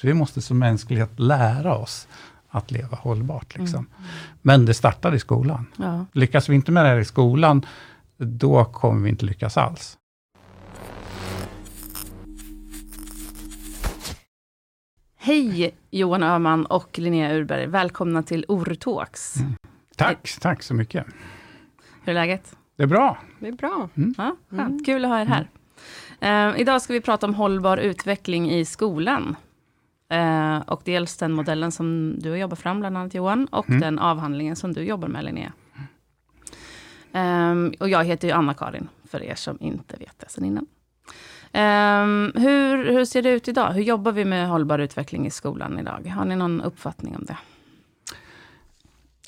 Så vi måste som mänsklighet lära oss att leva hållbart. Liksom. Mm. Men det startar i skolan. Ja. Lyckas vi inte med det här i skolan, då kommer vi inte lyckas alls. Hej Johan Öhman och Linnea Urberg. Välkomna till Ortalks. Mm. Tack, Hej. tack så mycket. Hur är läget? Det är bra. Det är bra. Mm. Ja, mm. Kul att ha er här. Uh, idag ska vi prata om hållbar utveckling i skolan. Uh, och dels den modellen som du har jobbat fram, bland annat Johan, och mm. den avhandlingen som du jobbar med, Linnea. Um, och jag heter ju Anna-Karin, för er som inte vet det sen innan. Um, hur, hur ser det ut idag? Hur jobbar vi med hållbar utveckling i skolan idag? Har ni någon uppfattning om det?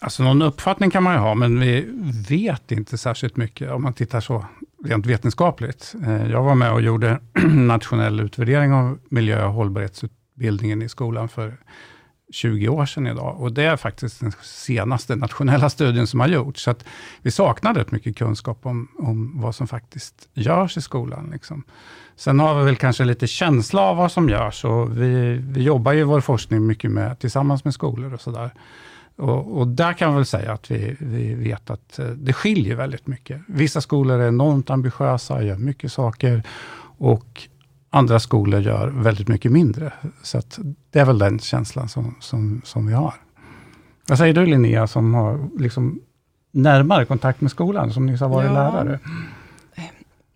Alltså någon uppfattning kan man ju ha, men vi vet inte särskilt mycket om man tittar så rent vetenskapligt. Eh, jag var med och gjorde nationell utvärdering av miljö och bildningen i skolan för 20 år sedan idag. Och det är faktiskt den senaste nationella studien som har gjorts. Så att vi saknar rätt mycket kunskap om, om vad som faktiskt görs i skolan. Liksom. Sen har vi väl kanske lite känsla av vad som görs. Och vi, vi jobbar ju i vår forskning mycket med, tillsammans med skolor och sådär. Och, och, där kan man väl säga att vi, vi vet att eh, det skiljer väldigt mycket. Vissa skolor är enormt ambitiösa, gör mycket saker. Och andra skolor gör väldigt mycket mindre. Så det är väl den känslan som, som, som vi har. Vad säger du Linnea, som har liksom närmare kontakt med skolan, som nyss har varit ja. lärare?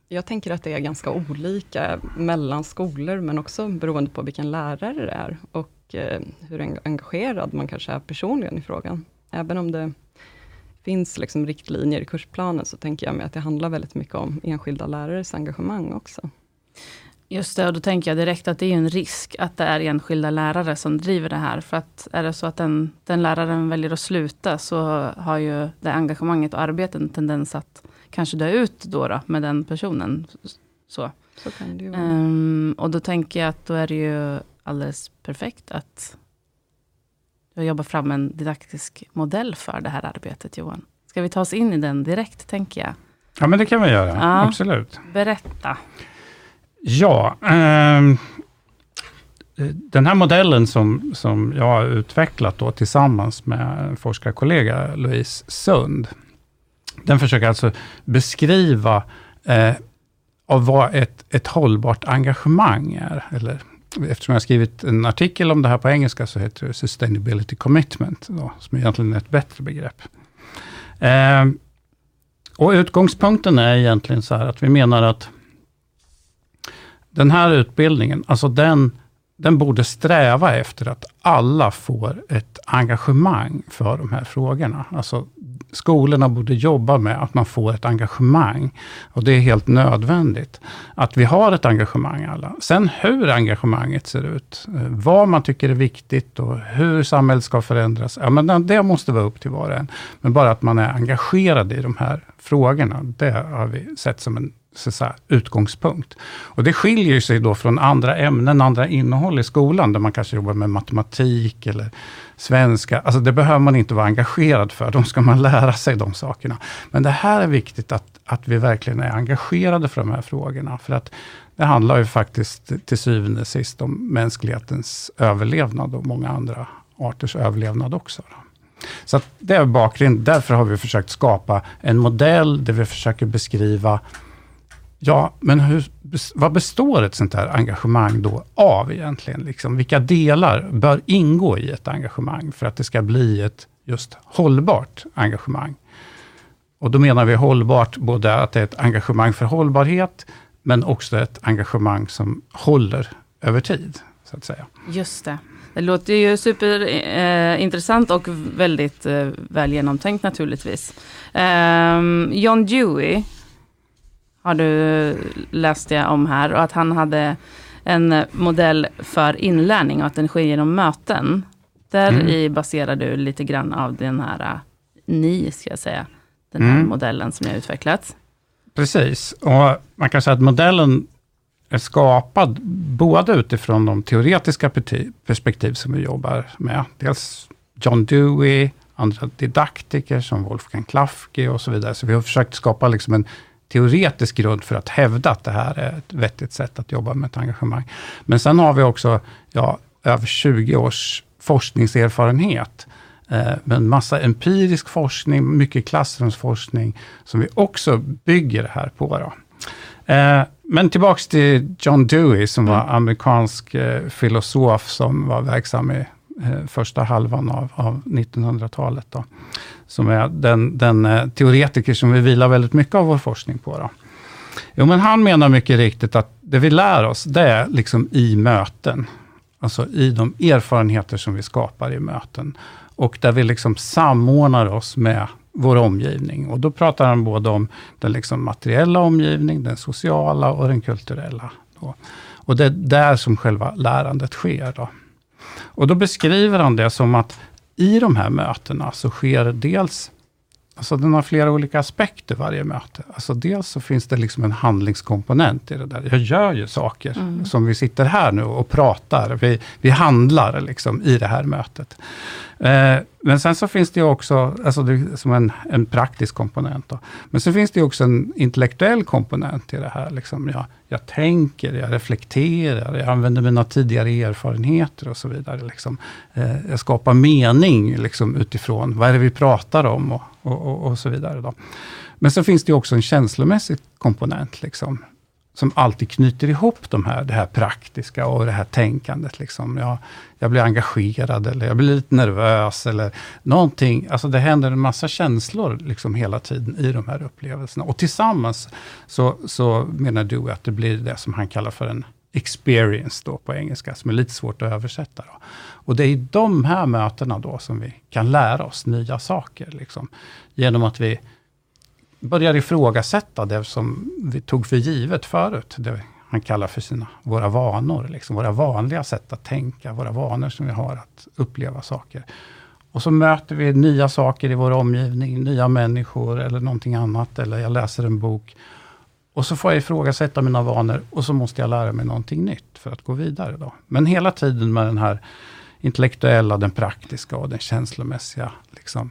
Jag tänker att det är ganska olika mellan skolor, men också beroende på vilken lärare det är, och eh, hur engagerad man kanske är personligen i frågan. Även om det finns liksom riktlinjer i kursplanen, så tänker jag mig att det handlar väldigt mycket om enskilda lärares engagemang också. Just det, och då tänker jag direkt att det är en risk att det är enskilda lärare som driver det här. För att är det så att den, den läraren väljer att sluta, så har ju det engagemanget och arbetet en tendens att kanske dö ut då, då med den personen. Så. så kan det ju vara. Um, och då tänker jag att då är det ju alldeles perfekt att du har jobbat fram en didaktisk modell för det här arbetet, Johan. Ska vi ta oss in i den direkt, tänker jag? Ja, men det kan vi göra. Ja, Absolut. Berätta. Ja, eh, den här modellen som, som jag har utvecklat då, tillsammans med en forskarkollega, Louise Sund, den försöker alltså beskriva eh, av vad ett, ett hållbart engagemang är. Eller, eftersom jag har skrivit en artikel om det här på engelska, så heter det Sustainability Commitment, då, som egentligen är ett bättre begrepp. Eh, och utgångspunkten är egentligen så här att vi menar att den här utbildningen, alltså den, den borde sträva efter att alla får ett engagemang för de här frågorna. Alltså skolorna borde jobba med att man får ett engagemang. Och det är helt nödvändigt att vi har ett engagemang alla. Sen hur engagemanget ser ut, eh, vad man tycker är viktigt och hur samhället ska förändras. Ja, men det måste vara upp till var och en. Men bara att man är engagerad i de här frågorna, det har vi sett som en så säga, utgångspunkt. Och det skiljer sig då från andra ämnen, andra innehåll i skolan, där man kanske jobbar med matematik eller svenska. Alltså det behöver man inte vara engagerad för, de ska man lära sig de sakerna. Men det här är viktigt att, att vi verkligen är engagerade för de här frågorna. För att det handlar ju faktiskt till syvende och sist om mänsklighetens överlevnad och många andra arters överlevnad också. Så det är bakgrunden. Därför har vi försökt skapa en modell där vi försöker beskriva Ja, men hur, vad består ett sånt här engagemang då av egentligen? Liksom, vilka delar bör ingå i ett engagemang för att det ska bli ett just hållbart engagemang? Och då menar vi hållbart, både att det är ett engagemang för hållbarhet, men också ett engagemang som håller över tid, så att säga. Just det. Det låter ju superintressant eh, och väldigt eh, väl genomtänkt naturligtvis. Eh, John Dewey, har du läst det om här. Och att han hade en modell för inlärning och att den sker genom möten. Där mm. i baserar du lite grann av den här, ni ska jag säga, den här mm. modellen som ni har utvecklat. Precis, och man kan säga att modellen är skapad både utifrån de teoretiska perspektiv som vi jobbar med. Dels John Dewey, andra didaktiker som Wolfgang Klafke och så vidare. Så vi har försökt skapa liksom en teoretisk grund för att hävda att det här är ett vettigt sätt att jobba med ett engagemang. Men sen har vi också ja, över 20 års forskningserfarenhet. Eh, med en massa empirisk forskning, mycket klassrumsforskning, som vi också bygger det här på. Då. Eh, men tillbaks till John Dewey, som var mm. amerikansk eh, filosof, som var verksam i första halvan av, av 1900-talet. Då, som är den, den eh, teoretiker som vi vilar väldigt mycket av vår forskning på. Då. Jo, men han menar mycket riktigt att det vi lär oss, det är liksom i möten. Alltså i de erfarenheter som vi skapar i möten. Och där vi liksom samordnar oss med vår omgivning. Och då pratar han både om den liksom materiella omgivningen, den sociala och den kulturella. Då. Och det är där som själva lärandet sker. Då. Och då beskriver han det som att i de här mötena så sker dels Alltså den har flera olika aspekter varje möte. Alltså dels så finns det liksom en handlingskomponent i det där. Jag gör ju saker, mm. som vi sitter här nu och pratar. Vi, vi handlar liksom i det här mötet. Eh, men sen så finns det också, alltså det som en, en praktisk komponent. Då. Men så finns det också en intellektuell komponent i det här. Liksom jag, jag tänker, jag reflekterar, jag använder mina tidigare erfarenheter och så vidare. Liksom. Eh, jag skapar mening liksom, utifrån vad är det vi pratar om och, och, och, och så vidare. Då. Men så finns det också en känslomässig komponent. Liksom som alltid knyter ihop de här, det här praktiska och det här tänkandet. Liksom. Jag, jag blir engagerad eller jag blir lite nervös eller någonting. Alltså det händer en massa känslor liksom hela tiden i de här upplevelserna. Och tillsammans så, så menar du att det blir det som han kallar för en experience då på engelska, som är lite svårt att översätta. Då. Och det är i de här mötena då som vi kan lära oss nya saker. Liksom, genom att vi börjar ifrågasätta det som vi tog för givet förut. Det han kallar för sina, våra vanor, liksom våra vanliga sätt att tänka, våra vanor som vi har att uppleva saker. Och så möter vi nya saker i vår omgivning, nya människor eller någonting annat, eller jag läser en bok. Och så får jag ifrågasätta mina vanor och så måste jag lära mig någonting nytt för att gå vidare. Då. Men hela tiden med den här intellektuella, den praktiska och den känslomässiga liksom,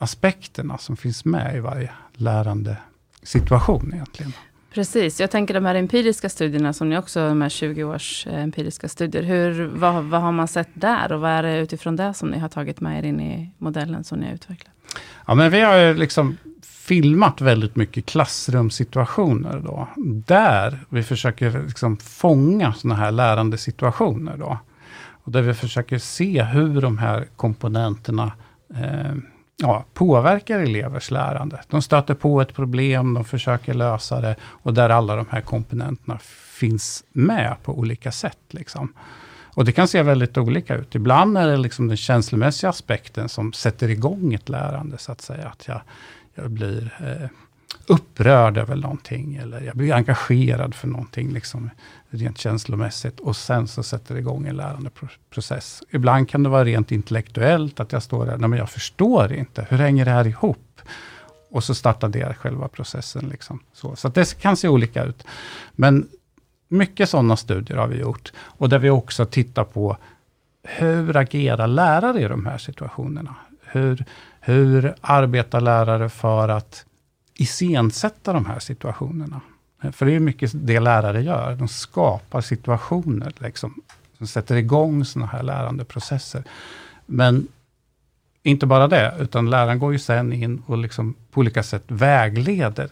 aspekterna som finns med i varje lärande situation egentligen. Precis, jag tänker de här empiriska studierna som ni också, de här 20 års eh, empiriska studier. Hur, vad, vad har man sett där och vad är det utifrån det som ni har tagit med er in i modellen som ni har utvecklat? Ja, men vi har liksom filmat väldigt mycket klassrumssituationer då. Där vi försöker liksom fånga sådana här lärande situationer då. Och där vi försöker se hur de här komponenterna eh, ja, påverkar elevers lärande. De stöter på ett problem, de försöker lösa det och där alla de här komponenterna finns med på olika sätt. Liksom. Och det kan se väldigt olika ut. Ibland är det liksom den känslomässiga aspekten som sätter igång ett lärande, så att säga. Att jag, jag blir eh, upprörd över någonting, eller jag blir engagerad för någonting. Liksom rent känslomässigt och sen så sätter det igång en lärandeprocess. Ibland kan det vara rent intellektuellt, att jag står där, nej men jag förstår inte, hur hänger det här ihop? Och så startar det själva processen. Liksom. Så, så det kan se olika ut. Men mycket sådana studier har vi gjort. Och där vi också tittar på, hur agerar lärare i de här situationerna? Hur, hur arbetar lärare för att iscensätta de här situationerna? För det är mycket det lärare gör. De skapar situationer liksom, som sätter igång sådana här lärandeprocesser. Men inte bara det, utan läraren går ju sen in och liksom på olika sätt vägleder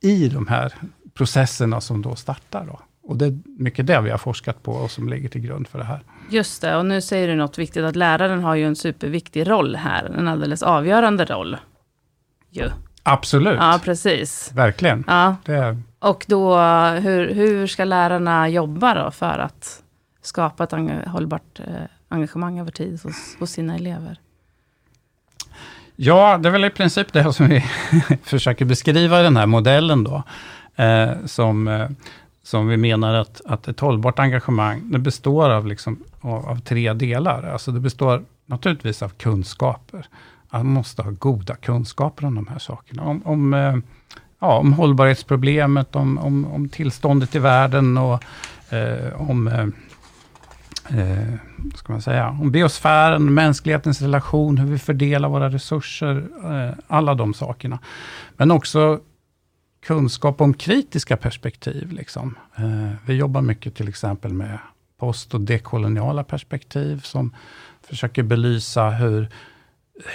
i de här processerna som då startar. Då. Och det är mycket det vi har forskat på och som ligger till grund för det här. Just det, och nu säger du något viktigt, att läraren har ju en superviktig roll här, en alldeles avgörande roll. Jo. Absolut. Ja, precis. Verkligen. Ja. Det och då, hur, hur ska lärarna jobba då för att skapa ett hållbart eh, engagemang över tid hos, hos sina elever? Ja, det är väl i princip det som vi försöker beskriva i den här modellen då. Eh, som, eh, som vi menar att, att ett hållbart engagemang, det består av, liksom, av, av, tre delar. Alltså det består naturligtvis av kunskaper. Man måste ha goda kunskaper om de här sakerna. Om, om eh, ja, om hållbarhetsproblemet, om, om, om tillståndet i världen och eh, om eh, eh, ska man säga, om biosfären, mänsklighetens relation, hur vi fördelar våra resurser, eh, alla de sakerna. Men också kunskap om kritiska perspektiv. Liksom. Eh, vi jobbar mycket till exempel med post och dekoloniala perspektiv, som försöker belysa hur,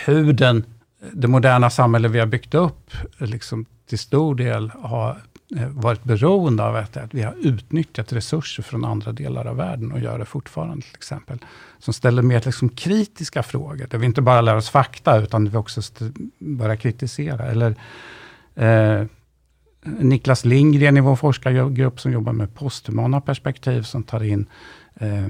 huden, det moderna samhälle vi har byggt upp, liksom till stor del har eh, varit beroende av att, att vi har utnyttjat resurser från andra delar av världen och gör det fortfarande till exempel. Som ställer mer liksom kritiska frågor, där vi inte bara lär oss fakta, utan vi också börjar kritisera. Eller eh, Niklas Lindgren i vår forskargrupp som jobbar med posthumana perspektiv, som tar in eh,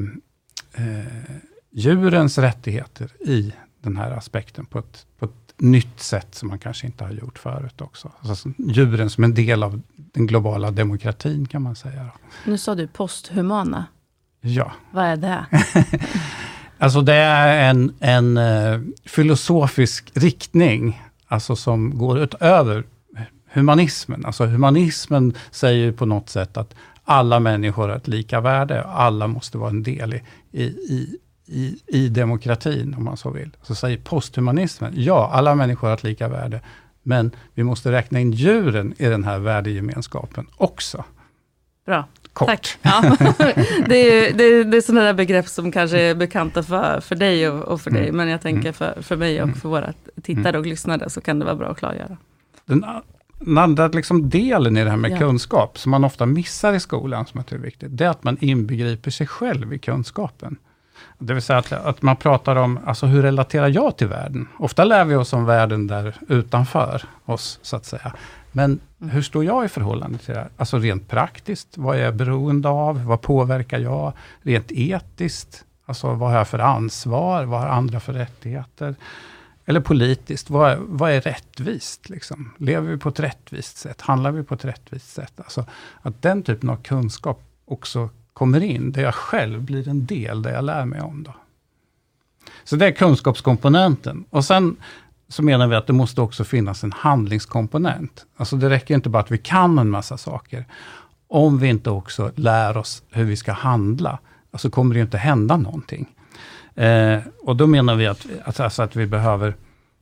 eh, djurens rättigheter i den här aspekten på ett, på ett nytt sätt som man kanske inte har gjort förut också. Alltså, djuren som en del av den globala demokratin kan man säga. Nu sa du posthumana. Ja. Vad är det? alltså det är en, en uh, filosofisk riktning, alltså som går utöver humanismen. Alltså humanismen säger på något sätt att alla människor har ett lika värde. Alla måste vara en del i, i, i, i, i demokratin, om man så vill. Så säger posthumanismen, ja, alla människor har ett lika värde, men vi måste räkna in djuren i den här värdegemenskapen också. Bra. Kort. Tack. Ja. det, är, det, det är sådana där begrepp som kanske är bekanta för, för dig och, och för dig, mm. men jag tänker mm. för, för mig och mm. för våra tittare och lyssnare, så kan det vara bra att klargöra. Den, den andra liksom delen i det här med ja. kunskap, som man ofta missar i skolan, som jag tror är viktigt, det är att man inbegriper sig själv i kunskapen. Det vill säga att, att man pratar om, alltså hur relaterar jag till världen? Ofta lär vi oss om världen där utanför oss, så att säga. Men mm. hur står jag i förhållande till det här? Alltså rent praktiskt, vad är jag beroende av? Vad påverkar jag? Rent etiskt, alltså vad har jag för ansvar? Vad har andra för rättigheter? Eller politiskt, vad, vad är rättvist? Liksom? Lever vi på ett rättvist sätt? Handlar vi på ett rättvist sätt? Alltså, att den typen av kunskap också kommer in, där jag själv blir en del, där jag lär mig om. Då. Så det är kunskapskomponenten. Och sen så menar vi att det måste också finnas en handlingskomponent. Alltså det räcker inte bara att vi kan en massa saker. Om vi inte också lär oss hur vi ska handla, alltså kommer det inte hända någonting. Eh, och då menar vi att, alltså att vi behöver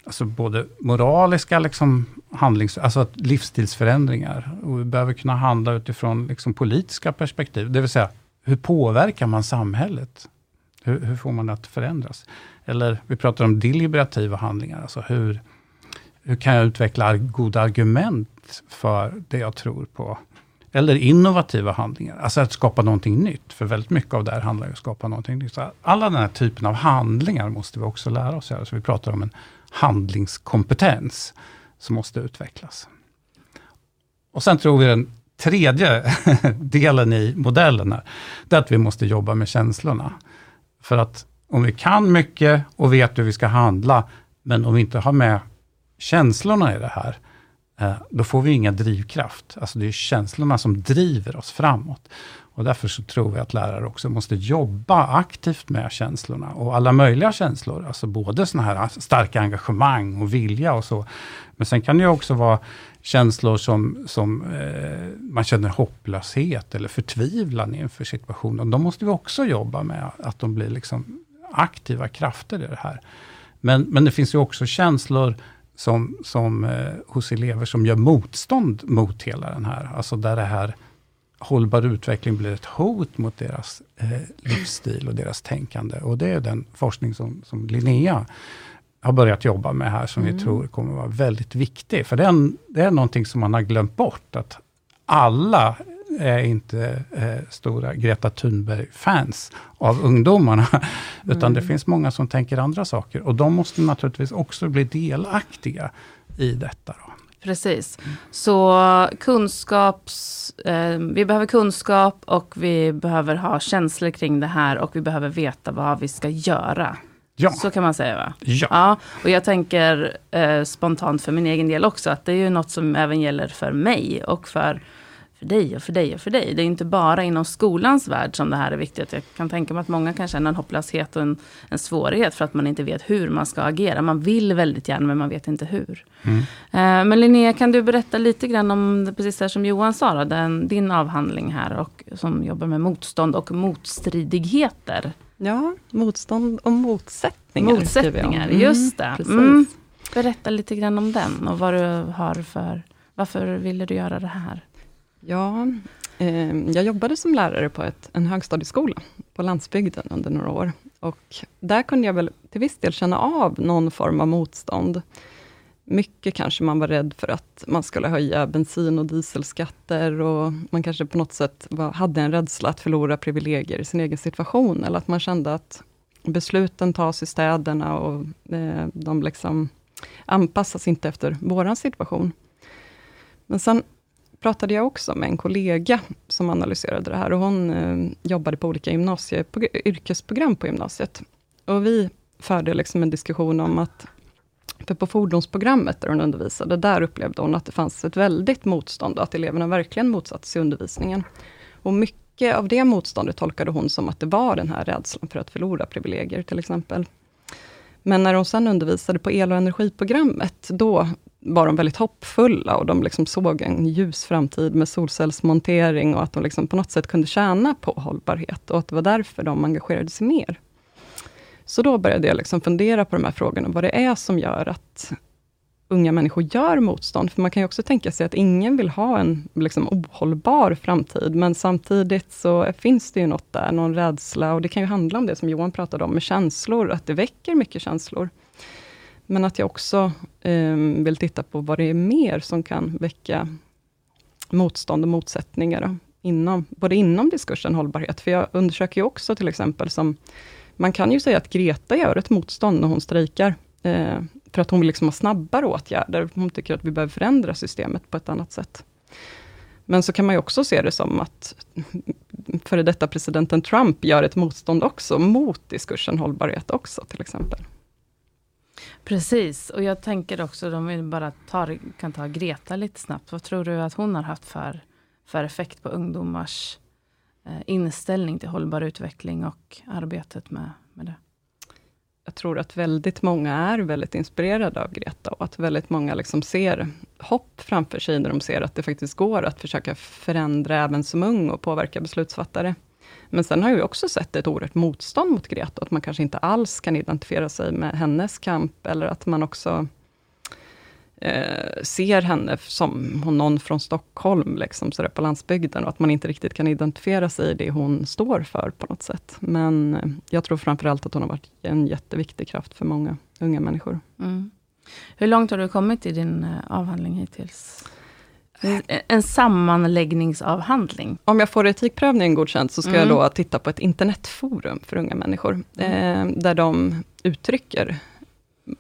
alltså både moraliska liksom handlings, alltså livsstilsförändringar. Och vi behöver kunna handla utifrån liksom politiska perspektiv. Det vill säga, hur påverkar man samhället? Hur, hur får man det att förändras? Eller vi pratar om deliberativa handlingar. Alltså hur, hur kan jag utveckla goda argument för det jag tror på? Eller innovativa handlingar, alltså att skapa någonting nytt. För väldigt mycket av det här handlar ju om att skapa någonting nytt. Så alla den här typen av handlingar måste vi också lära oss göra. Så vi pratar om en handlingskompetens som måste utvecklas. Och sen tror vi den tredje delen i modellen här, det är att vi måste jobba med känslorna. För att om vi kan mycket och vet hur vi ska handla, men om vi inte har med känslorna i det här, Eh, då får vi inga drivkraft. Alltså det är känslorna som driver oss framåt. Och därför så tror vi att lärare också måste jobba aktivt med känslorna. Och alla möjliga känslor, alltså både sådana här starka engagemang och vilja och så. Men sen kan det också vara känslor som, som eh, man känner hopplöshet eller förtvivlan inför situationen. De måste vi också jobba med, att de blir liksom aktiva krafter i det här. Men, men det finns ju också känslor som, som eh, hos elever som gör motstånd mot hela den här, alltså där det här hållbar utveckling blir ett hot mot deras eh, livsstil och deras tänkande. Och det är den forskning som, som Linnea har börjat jobba med här, som mm. vi tror kommer vara väldigt viktig. För det är, en, det är någonting som man har glömt bort, att alla är inte eh, stora Greta Thunberg-fans av ungdomarna, mm. utan det finns många som tänker andra saker. Och de måste naturligtvis också bli delaktiga i detta. Då. Precis. Så kunskaps... Eh, vi behöver kunskap och vi behöver ha känslor kring det här och vi behöver veta vad vi ska göra. Ja. Så kan man säga va? Ja. ja och jag tänker eh, spontant för min egen del också, att det är ju något som även gäller för mig och för för dig och för dig och för dig. Det är inte bara inom skolans värld som det här är viktigt. Jag kan tänka mig att många kan känna en hopplöshet och en, en svårighet för att man inte vet hur man ska agera. Man vill väldigt gärna men man vet inte hur. Mm. Eh, men Linnea, kan du berätta lite grann om, precis det som Johan sa, då, den, din avhandling här och som jobbar med motstånd och motstridigheter. Ja, motstånd och motsättningar. Motsättningar, mm, just det. Mm. Berätta lite grann om den och vad du har för, varför ville du göra det här? Ja, Eh, jag jobbade som lärare på ett, en högstadieskola på landsbygden under några år. Och där kunde jag väl till viss del känna av någon form av motstånd. Mycket kanske man var rädd för att man skulle höja bensin och dieselskatter och man kanske på något sätt var, hade en rädsla att förlora privilegier i sin egen situation, eller att man kände att besluten tas i städerna och eh, de liksom anpassas inte efter vår situation. Men sen pratade jag också med en kollega som analyserade det här och hon eh, jobbade på olika yrkesprogram på gymnasiet. Och vi förde liksom en diskussion om att för på fordonsprogrammet där hon undervisade, där upplevde hon att det fanns ett väldigt motstånd och att eleverna verkligen motsatte sig undervisningen. Och mycket av det motståndet tolkade hon som att det var den här rädslan för att förlora privilegier till exempel. Men när de sen undervisade på el och energiprogrammet, då var de väldigt hoppfulla och de liksom såg en ljus framtid med solcellsmontering och att de liksom på något sätt kunde tjäna på hållbarhet och att det var därför de engagerade sig mer. Så då började jag liksom fundera på de här frågorna, vad det är som gör att unga människor gör motstånd. För man kan ju också tänka sig att ingen vill ha en liksom, ohållbar framtid, men samtidigt så finns det ju något där, någon rädsla, och det kan ju handla om det som Johan pratade om, med känslor, att det väcker mycket känslor. Men att jag också eh, vill titta på vad det är mer som kan väcka motstånd och motsättningar, då, inom, både inom diskursen hållbarhet, för jag undersöker ju också till exempel som man kan ju säga att Greta gör ett motstånd när hon strejkar, eh, för att hon vill liksom ha snabbare åtgärder. Hon tycker att vi behöver förändra systemet på ett annat sätt. Men så kan man ju också se det som att före detta presidenten Trump gör ett motstånd också, mot diskursen hållbarhet också, till exempel. Precis, och jag tänker också, om vi bara tar, kan ta Greta lite snabbt. Vad tror du att hon har haft för, för effekt på ungdomars eh, inställning till hållbar utveckling och arbetet med, med det? Jag tror att väldigt många är väldigt inspirerade av Greta och att väldigt många liksom ser hopp framför sig när de ser att det faktiskt går att försöka förändra även som ung och påverka beslutsfattare. Men sen har jag också sett ett oerhört motstånd mot Greta, att man kanske inte alls kan identifiera sig med hennes kamp, eller att man också eh, ser henne som någon från Stockholm, liksom, så på landsbygden, och att man inte riktigt kan identifiera sig i det hon står för på något sätt. Men eh, jag tror framförallt att hon har varit en jätteviktig kraft för många unga människor. Mm. Hur långt har du kommit i din eh, avhandling hittills? En sammanläggningsavhandling. Om jag får etikprövningen godkänd, så ska mm. jag då titta på ett internetforum för unga människor, mm. eh, där de uttrycker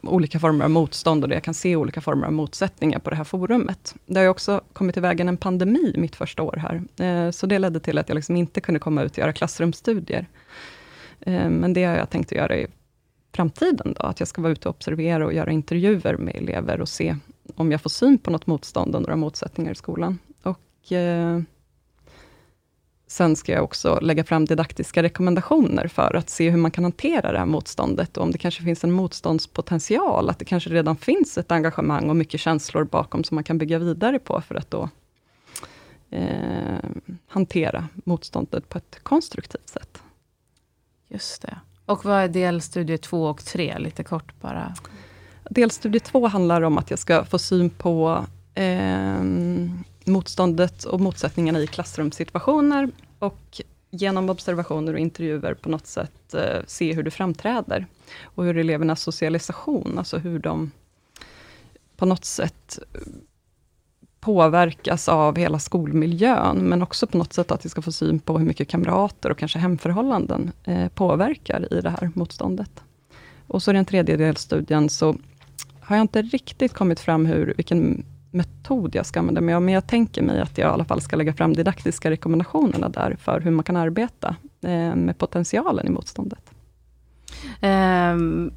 olika former av motstånd och där jag kan se olika former av motsättningar på det här forumet. Det har ju också kommit i vägen en pandemi mitt första år här, eh, så det ledde till att jag liksom inte kunde komma ut och göra klassrumsstudier. Eh, men det har jag tänkt att göra i framtiden, då, att jag ska vara ute och observera och göra intervjuer med elever och se om jag får syn på något motstånd och några motsättningar i skolan. Och eh, Sen ska jag också lägga fram didaktiska rekommendationer för att se hur man kan hantera det här motståndet och om det kanske finns en motståndspotential, att det kanske redan finns ett engagemang och mycket känslor bakom som man kan bygga vidare på för att då eh, hantera motståndet på ett konstruktivt sätt. Just det. Och vad är delstudie två och tre, lite kort bara? Delstudie två handlar om att jag ska få syn på eh, motståndet och motsättningarna i klassrumssituationer och genom observationer och intervjuer på något sätt eh, se hur det framträder. Och hur elevernas socialisation, alltså hur de på något sätt eh, påverkas av hela skolmiljön, men också på något sätt att vi ska få syn på hur mycket kamrater och kanske hemförhållanden eh, påverkar i det här motståndet. Och så i den tredje delstudien så har jag inte riktigt kommit fram hur, vilken metod jag ska använda mig av, men jag tänker mig att jag i alla fall ska lägga fram didaktiska rekommendationerna där, för hur man kan arbeta eh, med potentialen i motståndet. Um,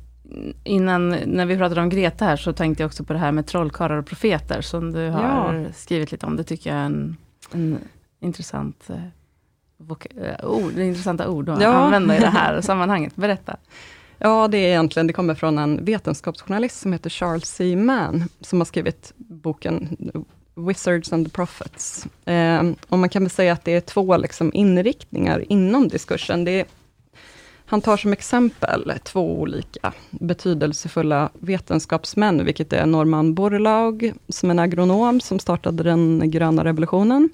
innan, när vi pratade om Greta här, så tänkte jag också på det här med trollkarlar och profeter, som du har ja. skrivit lite om. Det tycker jag är en, en intressant eh, eh ord, intressanta ord att ja. använda i det här sammanhanget. Berätta. Ja, det är egentligen, det kommer från en vetenskapsjournalist som heter Charles C. Mann, som har skrivit boken Wizards and the Prophets. Eh, och man kan väl säga att det är två liksom, inriktningar inom diskursen. Det är, han tar som exempel två olika betydelsefulla vetenskapsmän, vilket är Norman Borlaug, som är en agronom, som startade den gröna revolutionen,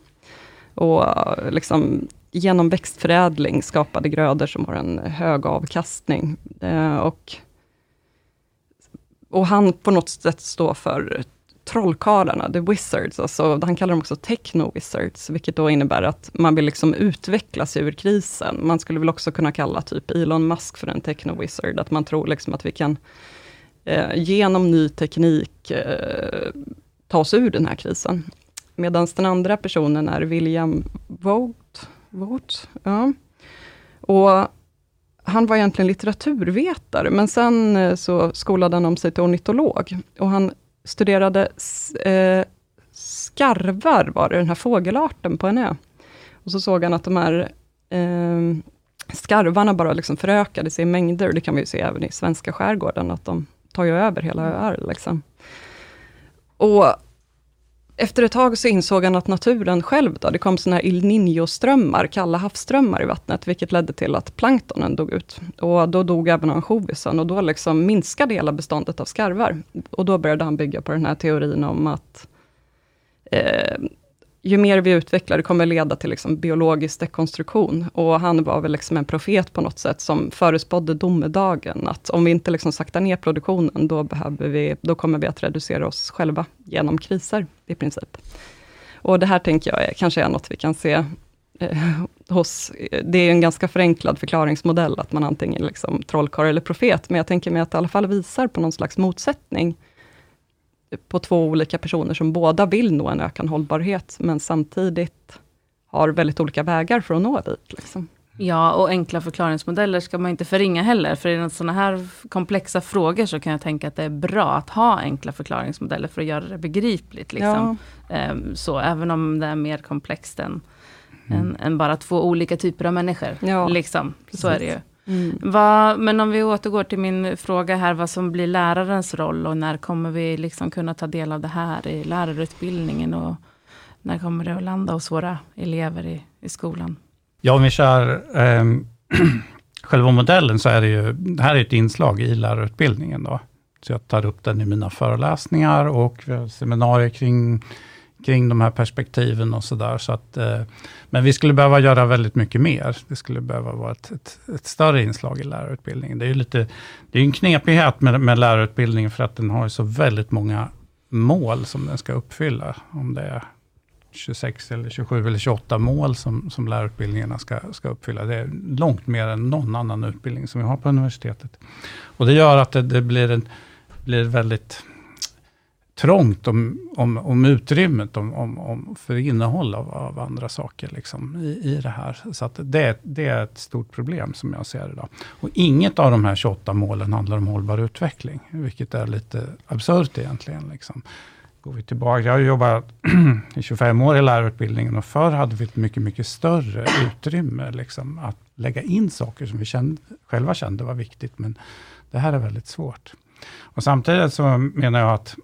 Och liksom, genom växtförädling skapade grödor som har en hög avkastning. Eh, och, och han på något sätt står för trollkarlarna, the wizards, alltså, han kallar dem också techno-wizards, vilket då innebär att man vill liksom utveckla sig ur krisen. Man skulle väl också kunna kalla typ Elon Musk för en techno-wizard, att man tror liksom att vi kan eh, genom ny teknik eh, ta oss ur den här krisen. Medan den andra personen är William Vogt. Vårt, ja. Och han var egentligen litteraturvetare, men sen eh, så skolade han om sig till ornitolog. Och han studerade eh, skarvar, var det, den här fågelarten på en ö. Och så såg han att de här eh, skarvarna bara liksom förökade sig i mängder. Det kan vi ju se även i svenska skärgården, att de tar ju över hela öar. Liksom. Och efter ett tag så insåg han att naturen själv, då, det kom såna här El Niño-strömmar, kalla havsströmmar i vattnet, vilket ledde till att planktonen dog ut. Och då dog även ansjovisen och då liksom minskade hela beståndet av skarvar. Och då började han bygga på den här teorin om att eh, ju mer vi utvecklar, det kommer leda till liksom biologisk dekonstruktion. Och han var väl liksom en profet på något sätt, som förespådde domedagen, att om vi inte liksom saktar ner produktionen, då, behöver vi, då kommer vi att reducera oss själva genom kriser, i princip. Och det här tänker jag är, kanske är något vi kan se eh, hos, det är en ganska förenklad förklaringsmodell, att man antingen är liksom trollkarl eller profet, men jag tänker mig att det i alla fall visar på någon slags motsättning, på två olika personer som båda vill nå en ökad hållbarhet, men samtidigt har väldigt olika vägar för att nå dit. Liksom. Ja, och enkla förklaringsmodeller ska man inte förringa heller. För i sådana här komplexa frågor så kan jag tänka att det är bra att ha enkla förklaringsmodeller för att göra det begripligt. Liksom. Ja. Um, så även om det är mer komplext än, mm. än, än, bara två olika typer av människor. Ja, liksom. Så är det ju. Mm. Vad, men om vi återgår till min fråga här, vad som blir lärarens roll och när kommer vi liksom kunna ta del av det här i lärarutbildningen och när kommer det att landa hos våra elever i, i skolan? Ja, om vi kör eh, själva modellen så är det ju, det här är ett inslag i lärarutbildningen då. Så jag tar upp den i mina föreläsningar och seminarier kring kring de här perspektiven och sådär. Så att, eh, men vi skulle behöva göra väldigt mycket mer. Det skulle behöva vara ett, ett, ett större inslag i lärarutbildningen. Det är ju lite, det är en knepighet med, med lärarutbildningen, för att den har så väldigt många mål som den ska uppfylla. Om det är 26 eller 27 eller 28 mål som, som lärarutbildningarna ska, ska uppfylla. Det är långt mer än någon annan utbildning som vi har på universitetet. Och det gör att det, det blir, en, blir väldigt trångt om, om, om utrymmet om, om, om för innehåll av, av andra saker liksom, i, i det här. Så det, det är ett stort problem som jag ser det. Och inget av de här 28 målen handlar om hållbar utveckling, vilket är lite absurt egentligen. Liksom. Går vi tillbaka, jag har jobbat i 25 år i lärarutbildningen och förr hade vi ett mycket, mycket större utrymme liksom, att lägga in saker som vi kände, själva kände var viktigt, men det här är väldigt svårt. Och samtidigt så menar jag att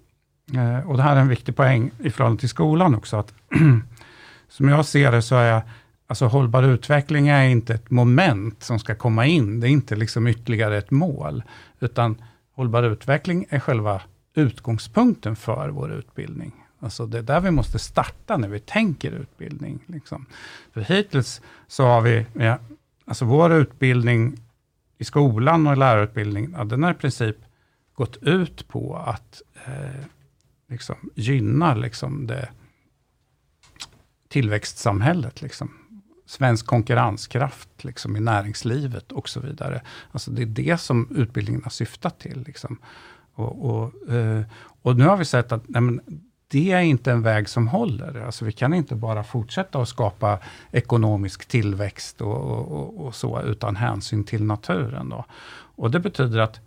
Eh, och det här är en viktig poäng i förhållande till skolan också, att som jag ser det så är alltså hållbar utveckling är inte ett moment som ska komma in, det är inte liksom ytterligare ett mål, utan hållbar utveckling är själva utgångspunkten för vår utbildning. Alltså det är där vi måste starta när vi tänker utbildning. Liksom. För hittills så har vi, ja, alltså vår utbildning i skolan och lärarutbildning, ja, den har i princip gått ut på att eh, liksom, gynnar liksom det tillväxtsamhället. Liksom. Svensk konkurrenskraft liksom, i näringslivet och så vidare. Alltså det är det som utbildningen har syftat till. Liksom. Och, och, eh, och, nu har vi sett att nej, men, det är inte en väg som håller. Alltså vi kan inte bara fortsätta att skapa ekonomisk tillväxt och, och, och så, utan hänsyn till naturen. Då. Och det betyder att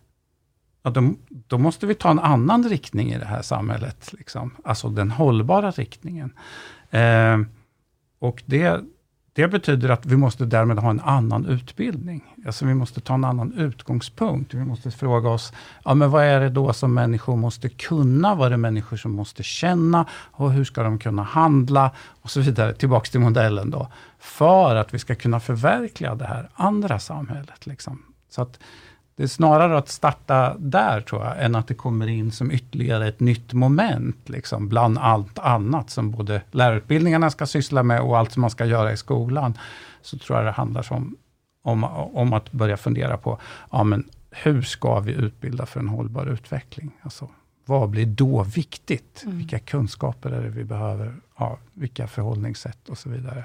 ja, då, då, måste vi ta en annan riktning i det här samhället. Liksom. Alltså den hållbara riktningen. Eh, och det, det betyder att vi måste därmed ha en annan utbildning. Alltså vi måste ta en annan utgångspunkt. Vi måste fråga oss, ja, men vad är det då som människor måste kunna? Vad är det människor som måste känna? Och hur ska de kunna handla? Och så vidare, tillbaks till modellen då. För att vi ska kunna förverkliga det här andra samhället. Liksom. Så att det är snarare att starta där tror jag, än att det kommer in som ytterligare ett nytt moment, liksom, bland allt annat som både lärarutbildningarna ska syssla med och allt som man ska göra i skolan. Så tror jag det handlar om, om, om att börja fundera på, ja men hur ska vi utbilda för en hållbar utveckling? Alltså, vad blir då viktigt? Mm. Vilka kunskaper är det vi behöver? Ja, vilka förhållningssätt och så vidare.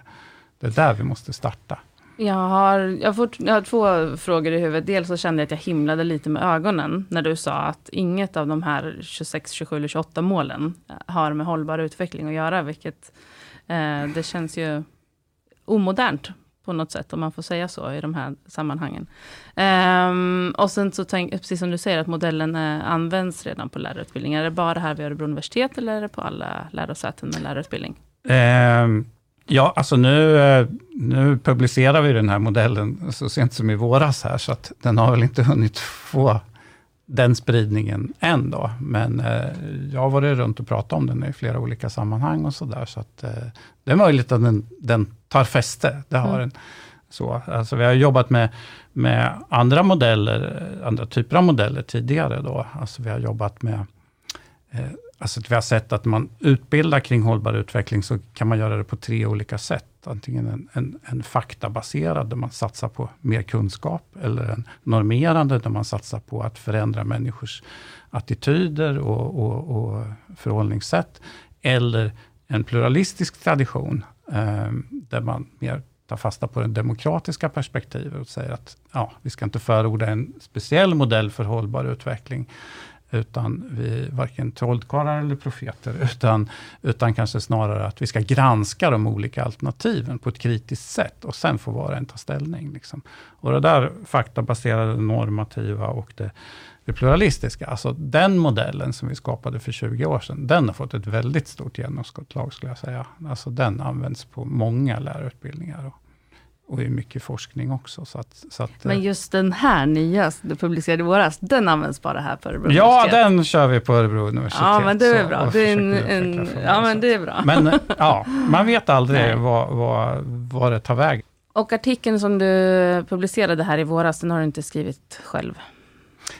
Det är där vi måste starta. Jag har, jag, fort, jag har två frågor i huvudet. Dels så kände jag att jag himlade lite med ögonen när du sa att inget av de här 26, 27 eller 28 målen har med hållbar utveckling att göra, vilket eh, det känns ju omodernt på något sätt, om man får säga så i de här sammanhangen. Um, och sen så tänk, precis som du säger, att modellen eh, används redan på lärarutbildningar. Är det bara här vid Örebro universitet, eller är det på alla lärosäten med lärarutbildning? Um, ja, alltså nu, uh, nu publicerar vi den här modellen så sent som i våras här, så att den har väl inte hunnit få den spridningen än då. Men eh, jag har varit runt och pratat om den i flera olika sammanhang och sådär. Så att eh, det är möjligt att den, den tar fäste. Det har mm. den. Så, alltså vi har jobbat med, med andra modeller, andra typer av modeller tidigare. Då. Alltså vi har jobbat med eh, Alltså vi har sett att man utbildar kring hållbar utveckling, så kan man göra det på tre olika sätt. Antingen en, en, en faktabaserad, där man satsar på mer kunskap, eller en normerande, där man satsar på att förändra människors attityder och, och, och förhållningssätt. Eller en pluralistisk tradition, eh, där man mer tar fasta på det demokratiska perspektivet och säger att ja, vi ska inte förorda en speciell modell för hållbar utveckling, utan vi varken trollkarlar eller profeter, utan, utan kanske snarare att vi ska granska de olika alternativen på ett kritiskt sätt, och sen får var och en ta ställning. Liksom. Och det där faktabaserade, normativa och det, det pluralistiska, alltså den modellen som vi skapade för 20 år sedan, den har fått ett väldigt stort genomslag, skulle jag säga. Alltså den används på många lärarutbildningar. Och, och i mycket forskning också. Så att, så att, Men just den här nya, du publicerade i våras, den används bara här på Örebro Ja, universitet. den kör vi på Örebro universitet. Ja, men det är bra. Det är en, en, ja, men det är bra. Men ja, man vet aldrig vad, vad, vad det tar väg. Och artikeln som du publicerade här i våras, den har du inte skrivit själv.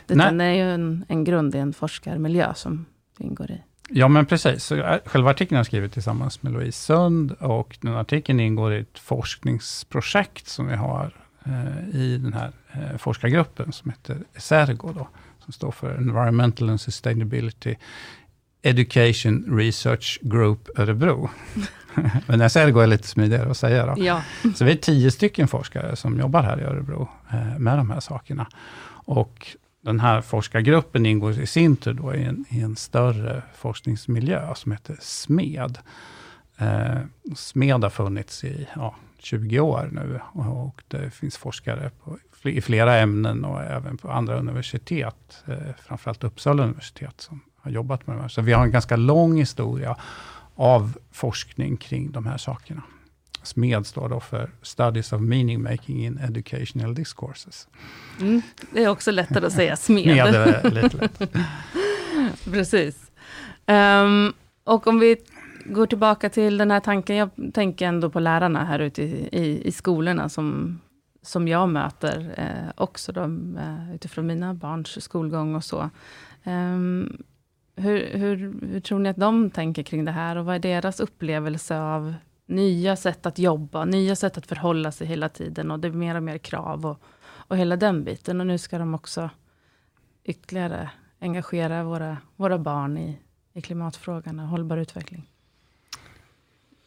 Den är ju en, en grund i en forskarmiljö som ingår i. Ja, men precis. Äh, själva artikeln har jag skrivit tillsammans med Louise Sund, och den artikeln ingår i ett forskningsprojekt som vi har eh, i den här eh, forskargruppen, som heter ESERGO, då, som står för Environmental and Sustainability Education Research Group Örebro. Men ESERGO är lite smidigare att säga. Då. Ja. Så vi är tio stycken forskare som jobbar här i Örebro eh, med de här sakerna. Och den här forskargruppen ingår i sin tur då i, en, i en större forskningsmiljö som heter SMED. Eh, SMED har funnits i ja, 20 år nu och, och det finns forskare på, i flera ämnen och även på andra universitet, eh, framförallt Uppsala universitet, som har jobbat med det här. Så vi har en ganska lång historia av forskning kring de här sakerna. SMED står då för Studies of Meaning Making in Educational Discourses. Mm, det är också lättare att säga SMED. SMED är lite lätt. Precis. Um, och om vi går tillbaka till den här tanken, jag tänker ändå på lärarna här ute i, i, i skolorna, som, som jag möter eh, också, då, eh, utifrån mina barns skolgång och så. Um, hur, hur, hur tror ni att de tänker kring det här, och vad är deras upplevelse av nya sätt att jobba, nya sätt att förhålla sig hela tiden och det är mer och mer krav och, och hela den biten. Och nu ska de också ytterligare engagera våra, våra barn i, i klimatfrågan och hållbar utveckling.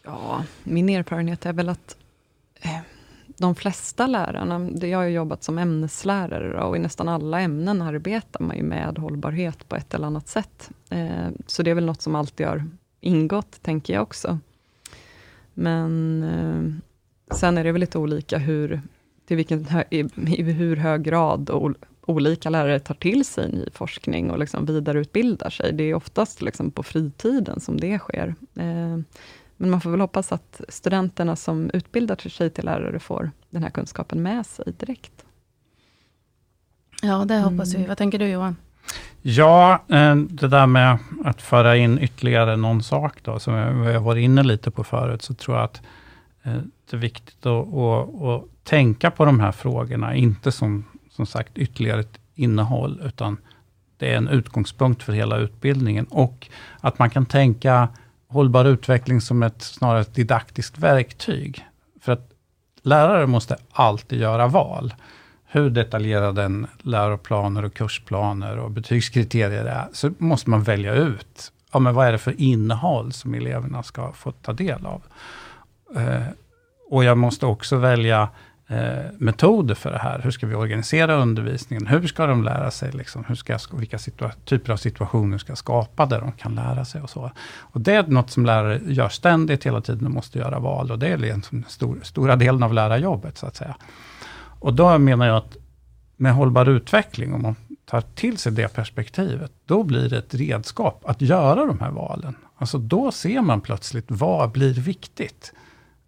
Ja, min erfarenhet är väl att eh, de flesta lärarna, jag har jobbat som ämneslärare och i nästan alla ämnen arbetar man ju med hållbarhet på ett eller annat sätt. Eh, så det är väl något som alltid har ingått, tänker jag också. Men eh, sen är det väl lite olika hur, till vilken i, i hur hög grad och olika lärare tar till sig ny forskning och liksom vidareutbildar sig. Det är oftast liksom på fritiden som det sker. Eh, men man får väl hoppas att studenterna som utbildar sig till lärare får den här kunskapen med sig direkt. Ja, det hoppas mm. vi. Vad tänker du Johan? Ja, eh, det där med att föra in ytterligare någon sak då, som jag var inne lite på förut, så tror jag att eh, det är viktigt att, att, att tänka på de här frågorna, inte som, som sagt ytterligare ett innehåll, utan det är en utgångspunkt för hela utbildningen. Och att man kan tänka hållbar utveckling som ett snarare ett didaktiskt verktyg. För att lärare måste alltid göra val. Hur detaljerade en läroplaner och kursplaner och betygskriterier är, så måste man välja ut, ja, men vad är det för innehåll som eleverna ska få ta del av. Eh, och jag måste också välja eh, metoder för det här. Hur ska vi organisera undervisningen? Hur ska de lära sig? Liksom? Hur ska, vilka typer av situationer ska jag skapa där de kan lära sig? och så. Och Det är något som lärare gör ständigt hela tiden och måste göra val. Och det är liksom den stor, stora delen av lärarjobbet, så att säga. Och då menar jag att med hållbar utveckling, om man tar till sig det perspektivet, då blir det ett redskap att göra de här valen. Alltså då ser man plötsligt, vad blir viktigt?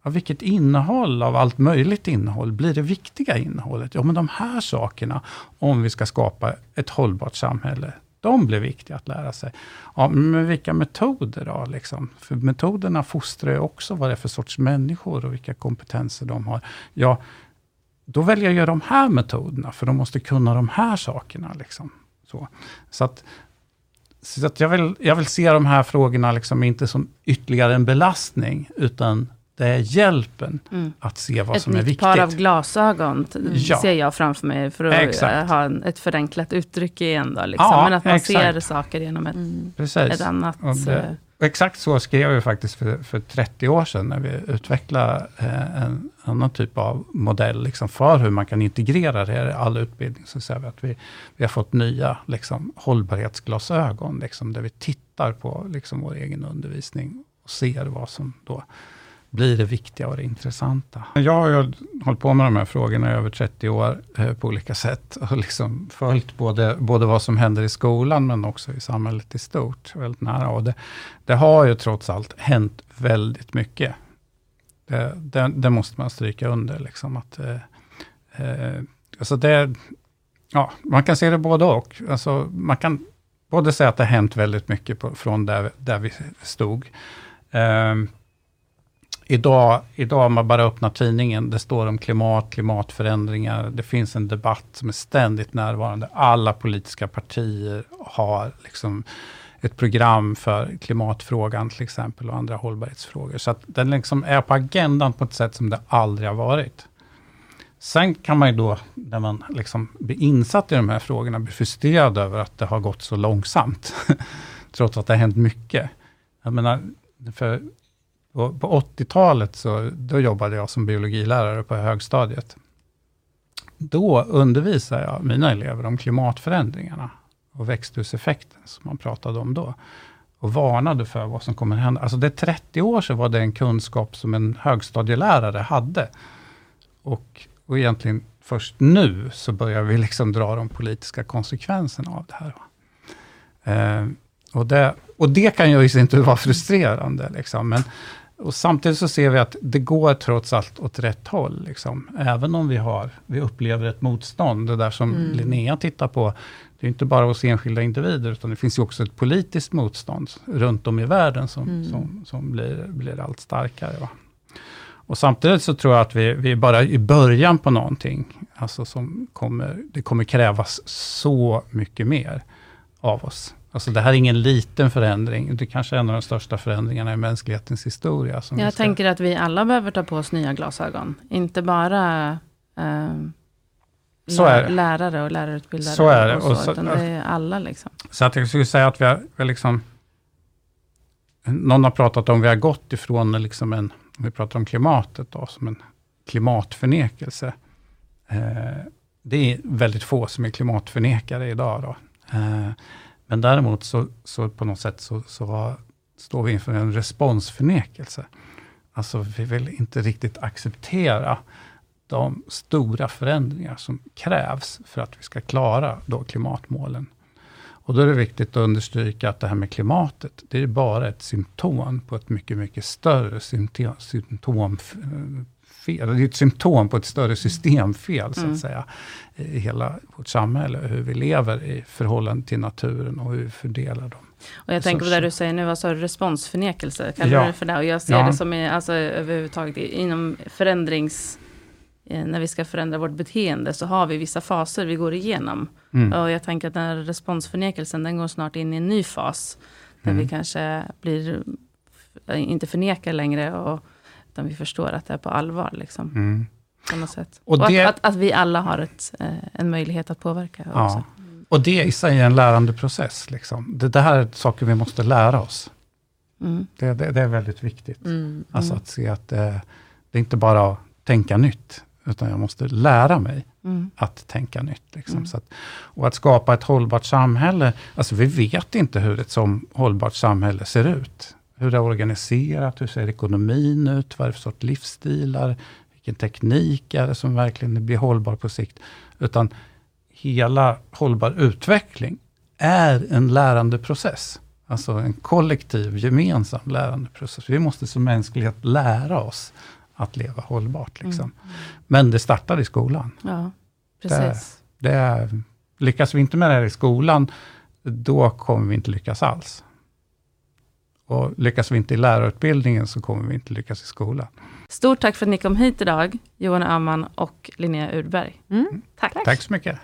Ja, vilket innehåll av allt möjligt innehåll blir det viktiga innehållet? Ja, men de här sakerna, om vi ska skapa ett hållbart samhälle, de blir viktiga att lära sig. Ja, men vilka metoder då? Liksom? För metoderna fostrar ju också vad det är för sorts människor och vilka kompetenser de har. Ja, då väljer jag de här metoderna, för de måste kunna de här sakerna. Liksom. Så, så att, så att jag, vill, jag vill se de här frågorna liksom inte som ytterligare en belastning, utan det är hjälpen mm. att se vad ett som är viktigt. Ett par av glasögon ja. ser jag framför mig, för att exakt. ha ett förenklat uttryck igen. Då, liksom. Ja, Men att man exakt. ser saker genom ett, mm. ett annat... Det, eh, exakt så skrev vi faktiskt för, för 30 år sedan, när vi utvecklade eh, en annan typ av modell liksom, för hur man kan integrera det i all utbildning. Så säger vi att vi, vi har fått nya liksom, hållbarhetsglasögon, liksom, där vi tittar på liksom, vår egen undervisning och ser vad som då blir det viktiga och det intressanta. Jag har ju hållit på med de här frågorna i över 30 år eh, på olika sätt och liksom följt både, både vad som händer i skolan men också i samhället i stort väldigt nära. Och det, det har ju trots allt hänt väldigt mycket. Det, det, det måste man stryka under. Liksom att, eh, eh, alltså det, ja, man kan se det både och. Alltså man kan både säga att det har hänt väldigt mycket på, från där, där vi stod. Um, Idag, idag om man bara öppnar tidningen, det står om klimat, klimatförändringar. Det finns en debatt som är ständigt närvarande. Alla politiska partier har liksom ett program för klimatfrågan till exempel och andra hållbarhetsfrågor. Så att den liksom är på agendan på ett sätt som det aldrig har varit. Sen kan man ju då, när man liksom blir insatt i de här frågorna, bli frustrerad över att det har gått så långsamt. Trots att det har hänt mycket. Jag menar, för och på 80-talet så då jobbade jag som biologilärare på högstadiet. Då undervisade jag mina elever om klimatförändringarna och växthuseffekten, som man pratade om då. Och varnade för vad som kommer hända. Alltså det är 30 år sedan var det en kunskap som en högstadielärare hade. Och, och egentligen först nu så börjar vi liksom dra de politiska konsekvenserna av det här. Eh, och, det, och det kan ju i sin tur vara frustrerande. Liksom. Men, och samtidigt så ser vi att det går trots allt åt rätt håll. Liksom. Även om vi, har, vi upplever ett motstånd. Det där som mm. Linnea tittar på, det är inte bara hos enskilda individer, utan det finns ju också ett politiskt motstånd runt om i världen som, mm. som, som blir, blir allt starkare. Va? Och samtidigt så tror jag att vi, vi är bara i början på någonting. Alltså som kommer, det kommer krävas så mycket mer av oss. Alltså det här är ingen liten förändring. Det kanske är en av de största förändringarna i mänsklighetens historia. Som jag tänker att vi alla behöver ta på oss nya glasögon. Inte bara eh, så är lärare och lärarutbildare. Så är det. Och så, och så, utan det är alla. Liksom. Så att jag skulle säga att vi har, vi har liksom... Någon har pratat om vi har gått ifrån liksom en, vi pratar om klimatet då, som en klimatförnekelse. Eh, det är väldigt få som är klimatförnekare idag. Då. Eh, men däremot så, så på något sätt så, så står vi inför en responsförnekelse. Alltså vi vill inte riktigt acceptera de stora förändringar som krävs för att vi ska klara då klimatmålen. Och då är det viktigt att understryka att det här med klimatet, det är bara ett symptom på ett mycket, mycket större symptom, symptom fel. Det är ett symptom på ett större systemfel, så att mm. säga, i hela vårt samhälle. Hur vi lever i förhållande till naturen och hur vi fördelar dem. Och jag tänker på det du säger nu, alltså responsförnekelse, kallar ja. du det för det? Och jag ser ja. det som, i, alltså, överhuvudtaget inom förändrings eh, när vi ska förändra vårt beteende, så har vi vissa faser vi går igenom. Mm. Och jag tänker att den här responsförnekelsen, den går snart in i en ny fas. Där Mm. vi kanske blir, inte förnekar längre, och, utan vi förstår att det är på allvar. Liksom, Mm. på något sätt. Och Och, det- att, att, att vi alla har ett, eh, en möjlighet att påverka också. Ja. Och det i sig är en lärandeprocess. Liksom. Det, det här är saker vi måste lära oss. Mm. Det, det, det är väldigt viktigt. Mm. Alltså Mm. att se att det, det är inte bara att tänka nytt, utan jag måste lära mig Mm. att tänka nytt. Liksom. Mm. Så att, och att skapa ett hållbart samhälle, alltså vi vet inte hur ett som hållbart samhälle ser ut. Hur det är organiserat, hur ser ekonomin ut, vad är det för sorts livsstilar, vilken teknik är det som verkligen blir hållbar på sikt. Utan hela hållbar utveckling är en lärandeprocess. Alltså en kollektiv, gemensam lärandeprocess. Vi måste som mänsklighet lära oss att leva hållbart. Liksom. Mm. Men det startar i skolan. Ja, precis. Det är, lyckas vi inte med det här i skolan, då kommer vi inte lyckas alls. Och lyckas vi inte i lärarutbildningen, så kommer vi inte lyckas i skolan. Stort tack för att ni kom hit idag, Johan Öhman och Linnea Urberg. Mm. Tack. Tack så mycket.